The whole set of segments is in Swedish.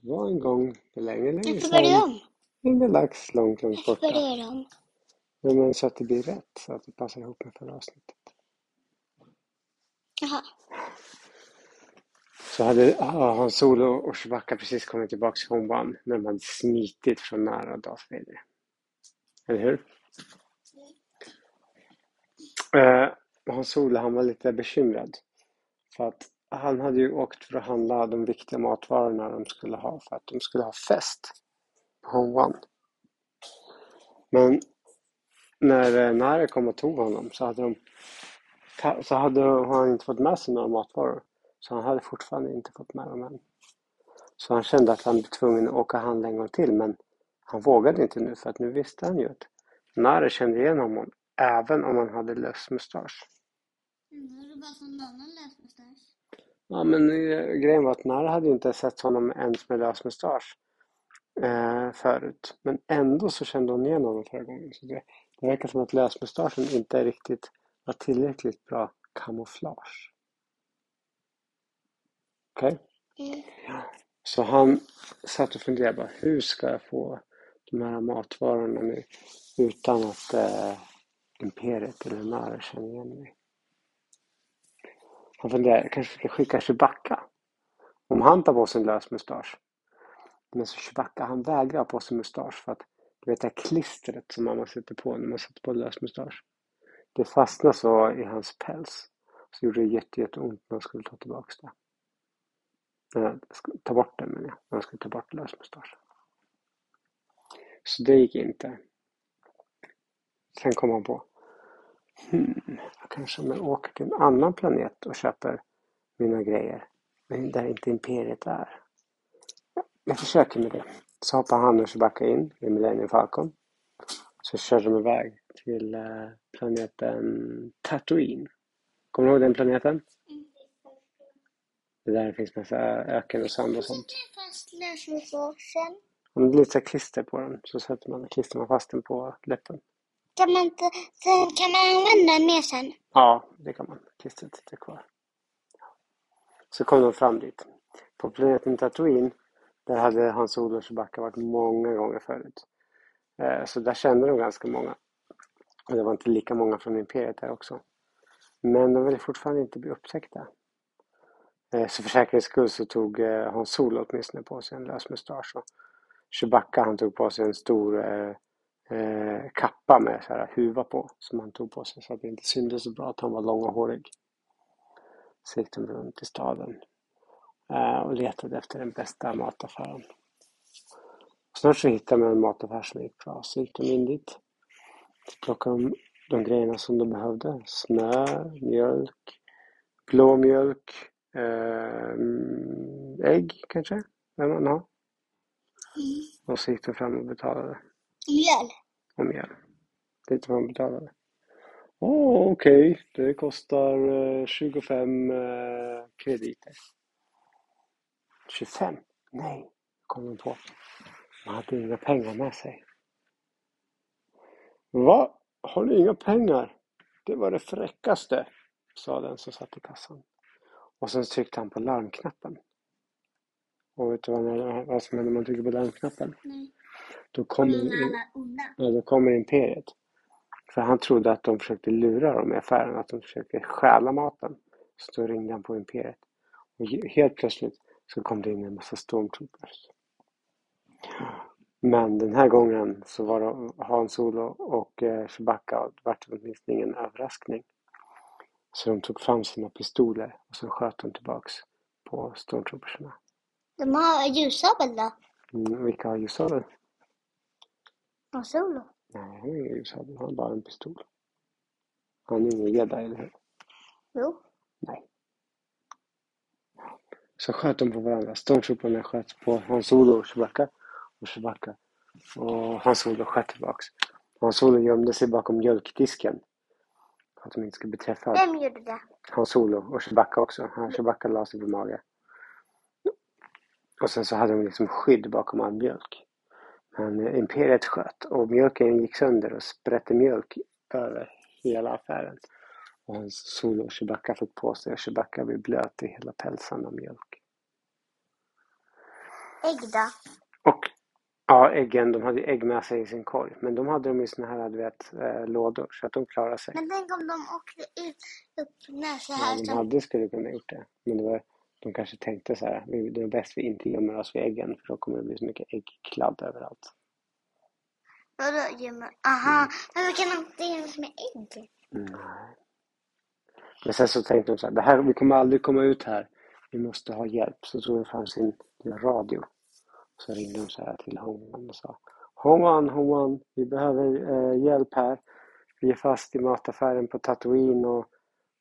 Det var en gång för länge, länge sedan. om? En galax långt, långt borta. börjar du om? Ja, men så att det blir rätt, så att det passar ihop med förra avsnittet. Jaha. Så hade Hans Solo och Chewbacca precis kommit tillbaka till Home One när de hade smitit från nära Darth Vader. Eller hur? Eh, Hans Solo han var lite bekymrad. För att han hade ju åkt för att handla de viktiga matvarorna de skulle ha för att de skulle ha fest på Home One. Men när eh, Nare kom och tog honom så hade, de, så hade han inte fått med sig några matvaror. Så han hade fortfarande inte fått med dem än. Så han kände att han blev tvungen att åka och handla en gång till men han vågade inte nu för att nu visste han ju att Nare kände igen honom även om han hade lös mustasch. Mm, det bara som någon annan läsmustasch. Ja men eh, grejen var att Nare hade ju inte sett honom ens med lös mustasch eh, förut. Men ändå så kände hon igen honom förra gången. Så det, det verkar som att lösmustaschen inte riktigt var tillräckligt bra kamouflage. Okej? Mm. Så han satt och funderade bara, hur ska jag få de här matvarorna nu utan att eh, Imperiet eller Nara känner igen mig. Han funderar, jag kanske ska skicka Chewbacca. Om han tar på sig en lös mustasch. Men så Chewbacca, han vägrar ha på sig mustasch för att du vet det här klistret som mamma sätter på när man sätter på lös mustasch. Det fastnar så i hans päls. Så gjorde det jätte, jätteont när han skulle ta tillbaka det. Ta bort den menar jag. När han skulle ta bort lös mustasch. Så det gick inte. Sen kom han på. Hmm, jag kanske om jag åker till en annan planet och köper mina grejer. Men där inte Imperiet är. Jag försöker med det. Så hoppar han och Chewbacca in i Millennium Falcon. Så kör de iväg till eh, planeten Tatooine. Kommer du ihåg den planeten? Det där det finns massa öken och sand och sånt. Om det blir lite klister på den så sätter man, klistrar man fast den på läppen. Kan man inte, sen kan man använda den mer sen? Ja, det kan man. Klistret sitter kvar. Så kom de fram dit. På planeten Tatooine, där hade Hans Olof och Chewbacca varit många gånger förut. Eh, så där kände de ganska många. Och det var inte lika många från Imperiet där också. Men de ville fortfarande inte bli upptäckta. Eh, så för säkerhets skull så tog eh, Hans Solo åtminstone på sig en lös mustasch. Och Chewbacca han tog på sig en stor eh, kappa med så här huva på. Som han tog på sig så att det inte syntes så bra att han var lång och hårig. Så gick de runt i staden eh, och letade efter den bästa mataffären. Snart så hittade de en mataffär som gick bra. Så gick de in dit. Så plockade de de grejerna som de behövde. Smör, mjölk, blå mjölk, eh, ägg kanske, vad man har. Och så gick de fram och betalade. Mjöl. Och mjöl. Lite vad man betalade. Åh, okej. Det kostar eh, 25 eh, krediter. 25? Nej, kom de på. Man hade inga pengar med sig. Va? Har ni inga pengar? Det var det fräckaste, sa den som satt i kassan. Och sen tryckte han på larmknappen. Och vet du vad, vad som händer när man trycker på larmknappen? Nej. Då kommer, ja, då kommer Imperiet. För han trodde att de försökte lura dem i affären, att de försökte stjäla maten. Så då ringde han på Imperiet. Och he- helt plötsligt så kom det in en massa stormtroopers. Men den här gången så var det Han Solo och eh, Chewbacca och det vart åtminstone ingen överraskning. Så de tog fram sina pistoler och så sköt de tillbaks på stormtroopersarna. De har ljussabel då? Mm, vilka har ljussabel? Och solo? Nej, ingen ljussabel. Han har bara en pistol. Han är ingen jedi, eller hur? Jo. Nej. Så sköt de på varandra. Stormtrooperna sköt på Han Solo och Chewbacca. Och Chewbacca. Och Han Solo sköt tillbaks. Han Solo gömde sig bakom mjölkdisken. För att de inte skulle bli träffade. Vem gjorde det? Han Solo och Chewbacca också. Han Chewbacca la sig på mage. Och sen så hade de liksom skydd bakom all mjölk. Men eh, Imperiet sköt och mjölken gick sönder och sprätte mjölk över hela affären. Och hans Solo och Chewbacca fick på sig och Chewbacca blev blöt i hela pälsen av mjölk. ägg då? Och ja, äggen, de hade ägg med sig i sin korg. Men de hade de i såna här, du vet, eh, lådor så att de klarade sig. Men tänk om de åkte ut upp när så Ja, här. de som- hade skulle kunna gjort det. Men det var, de kanske tänkte så här, det är bäst vi inte gömmer oss vid äggen för då kommer det bli så mycket äggkladd överallt. Vadå gömmer? Aha, men vi kan inte gömma oss med ägg. Nej. Men sen så tänkte de så här, det här, vi kommer aldrig komma ut här. Vi måste ha hjälp. Så tog de fram sin radio. Så ringde de så här till Hongwan och sa Hongwan, Hongwan, vi behöver eh, hjälp här. Vi är fast i mataffären på Tatooine och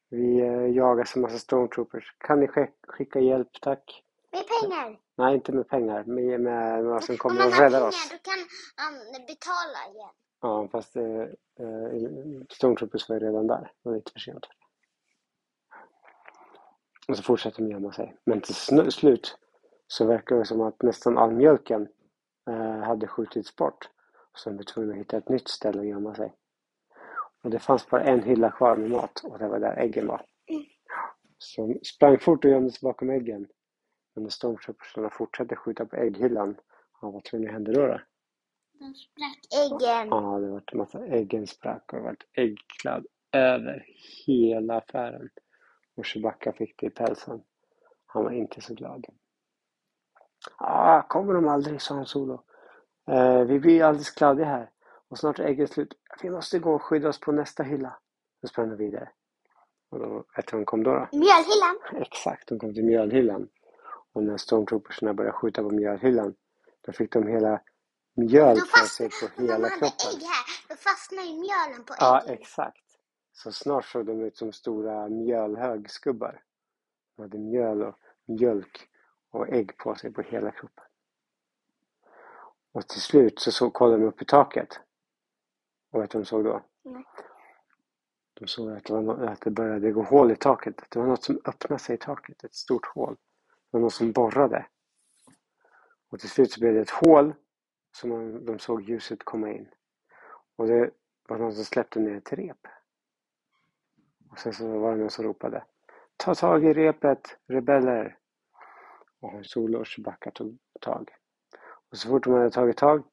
vi eh, jagas en massa stormtroopers. Kan ni skick- skicka hjälp, tack? Med pengar. Nej, inte med pengar, med, med några som Om kommer man och har räddar pengar oss. då kan man betala igen. Ja, fast eh, eh, Stormtroopers var ju redan där. Det var lite för sent. Och så fortsätter de gömma sig. Men till slut så verkar det som att nästan all mjölken eh, hade skjutits bort. Så de var tvungna att hitta ett nytt ställe att gömma sig. Och det fanns bara en hylla kvar med mat och det var där äggen var. Så de sprang fort och gömde sig bakom äggen. Men när stormtroopersarna fortsatte skjuta på ägghyllan, ja, vad tror ni hände då? då? De sprack äggen. Ja, det var en massa äggen sprack och det var äggkladd över hela affären. Och Chewbacca fick det i pälsen. Han var inte så glad. Ah, kommer de aldrig, sa han Solo. Eh, vi blir alldeles kladdiga här. Och snart är äggen slut. Vi måste gå och skydda oss på nästa hylla. Då sprang de vidare. Och då, vet du de kom då? då? Mjölhyllan. Exakt, de kom till mjölhyllan. Och när stormtroopersarna började skjuta på mjölhyllan, då fick de hela mjöl på sig på hela kroppen. ägg här, då fastnar ju mjölen på Ja, äggen. exakt. Så snart såg de ut som stora mjölhögskubbar. De hade mjöl och mjölk och ägg på sig på hela kroppen. Och till slut så, så kollade de upp i taket. Och vet du vad de såg då? Nej. De såg att det, var nå- att det började gå hål i taket. Det var något som öppnade sig i taket, ett stort hål. Det var någon som borrade. Och till slut så blev det ett hål som man, de såg ljuset komma in. Och det var någon som släppte ner ett rep. Och sen så var det någon som ropade Ta tag i repet, rebeller! Och Han Solo och Chewbacca tog tag. Och så fort de hade tagit tag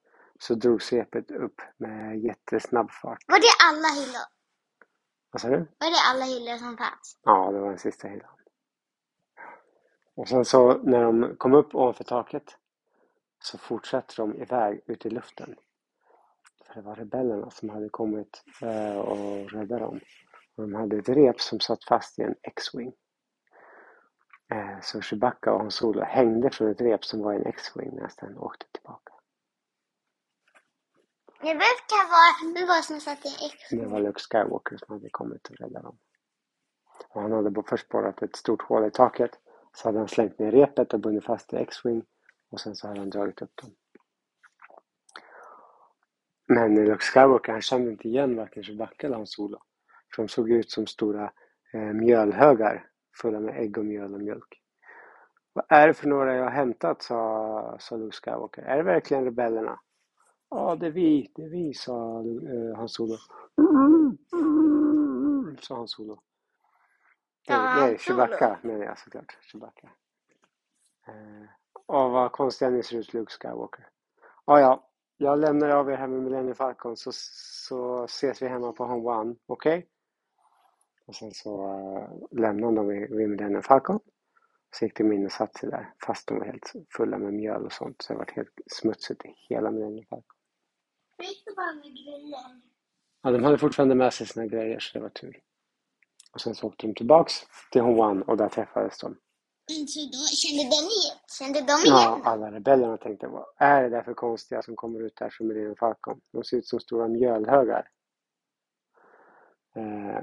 så drogs repet upp med jättesnabb fart. Var det alla hyllor? Vad sa du? Var det alla hyllor som fanns? Ja, det var den sista hyllan. Och sen så när de kom upp ovanför taket så fortsatte de iväg ut i luften. För det var rebellerna som hade kommit eh, och räddat dem. Och de hade ett rep som satt fast i en X-Wing. Eh, så Chewbacca och Hans Solo hängde från ett rep som var i en X-Wing nästan och åkte tillbaka. Det brukar vara, det var som satt i X. Det var Luke Skywalker som hade kommit och räddat dem. Och han hade först borrat ett stort hål i taket. Så hade han slängt ner repet och bundit fast i X-Wing. Och sen så hade han dragit upp dem. Men Luke Skywalker han kände inte igen varken Chewbacca eller Hans Solo. För de såg ut som stora eh, mjölhögar fulla med ägg och mjöl och mjölk. Vad är det för några jag har hämtat, sa, sa Luke Skywalker. Är det verkligen rebellerna? Ja, det är vi, det är vi, sa eh, Hans Solo. Sa Hans Solo. Nej. Chewbacca menar jag såklart. Chewbacca. Eh, och vad konstiga ni ser ut, Luke Skywalker. Ja, ja. Jag lämnar av er här med Millennium Falcon så, så ses vi hemma på Home One. Okej? Och sen så uh, lämnade de vid Millennium Falcon. Så gick de in och satte sig där. Fast de var helt fulla med mjöl och sånt. Så det var helt smutsigt i hela Millennium Falcon. Det gick bara med grejer. Ja, de hade fortfarande med sig sina grejer så det var tur. Och sen så åkte de tillbaks till One och där träffades de. Men så då kände de igen? Kände de igen? Ja, alla rebellerna tänkte vad är det där för konstiga som kommer ut där som Millennium Falcon? De ser ut som stora mjölhögar. Eh,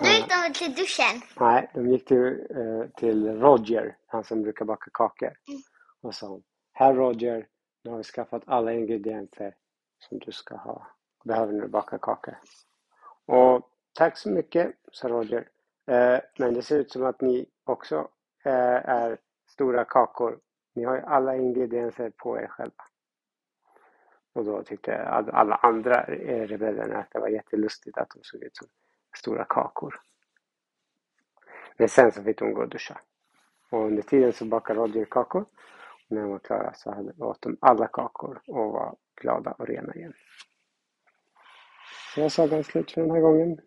Då gick de till duschen? nej, de gick till, eh, till Roger, han som brukar baka kakor. Mm. Och sa Här Roger, nu har vi skaffat alla ingredienser som du ska ha. Behöver när du bakar kakor. Och tack så mycket, sa Roger. Eh, men det ser ut som att ni också eh, är stora kakor. Ni har ju alla ingredienser på er själva. Och då tyckte alla andra eh, rebellerna att det var jättelustigt att de såg ut som stora kakor. Men sen så fick de gå och duscha. Och under tiden så bakade Roger kakor. När de var klara så hade, åt de alla kakor och var glada och rena igen. Så var sagan slut för den här gången.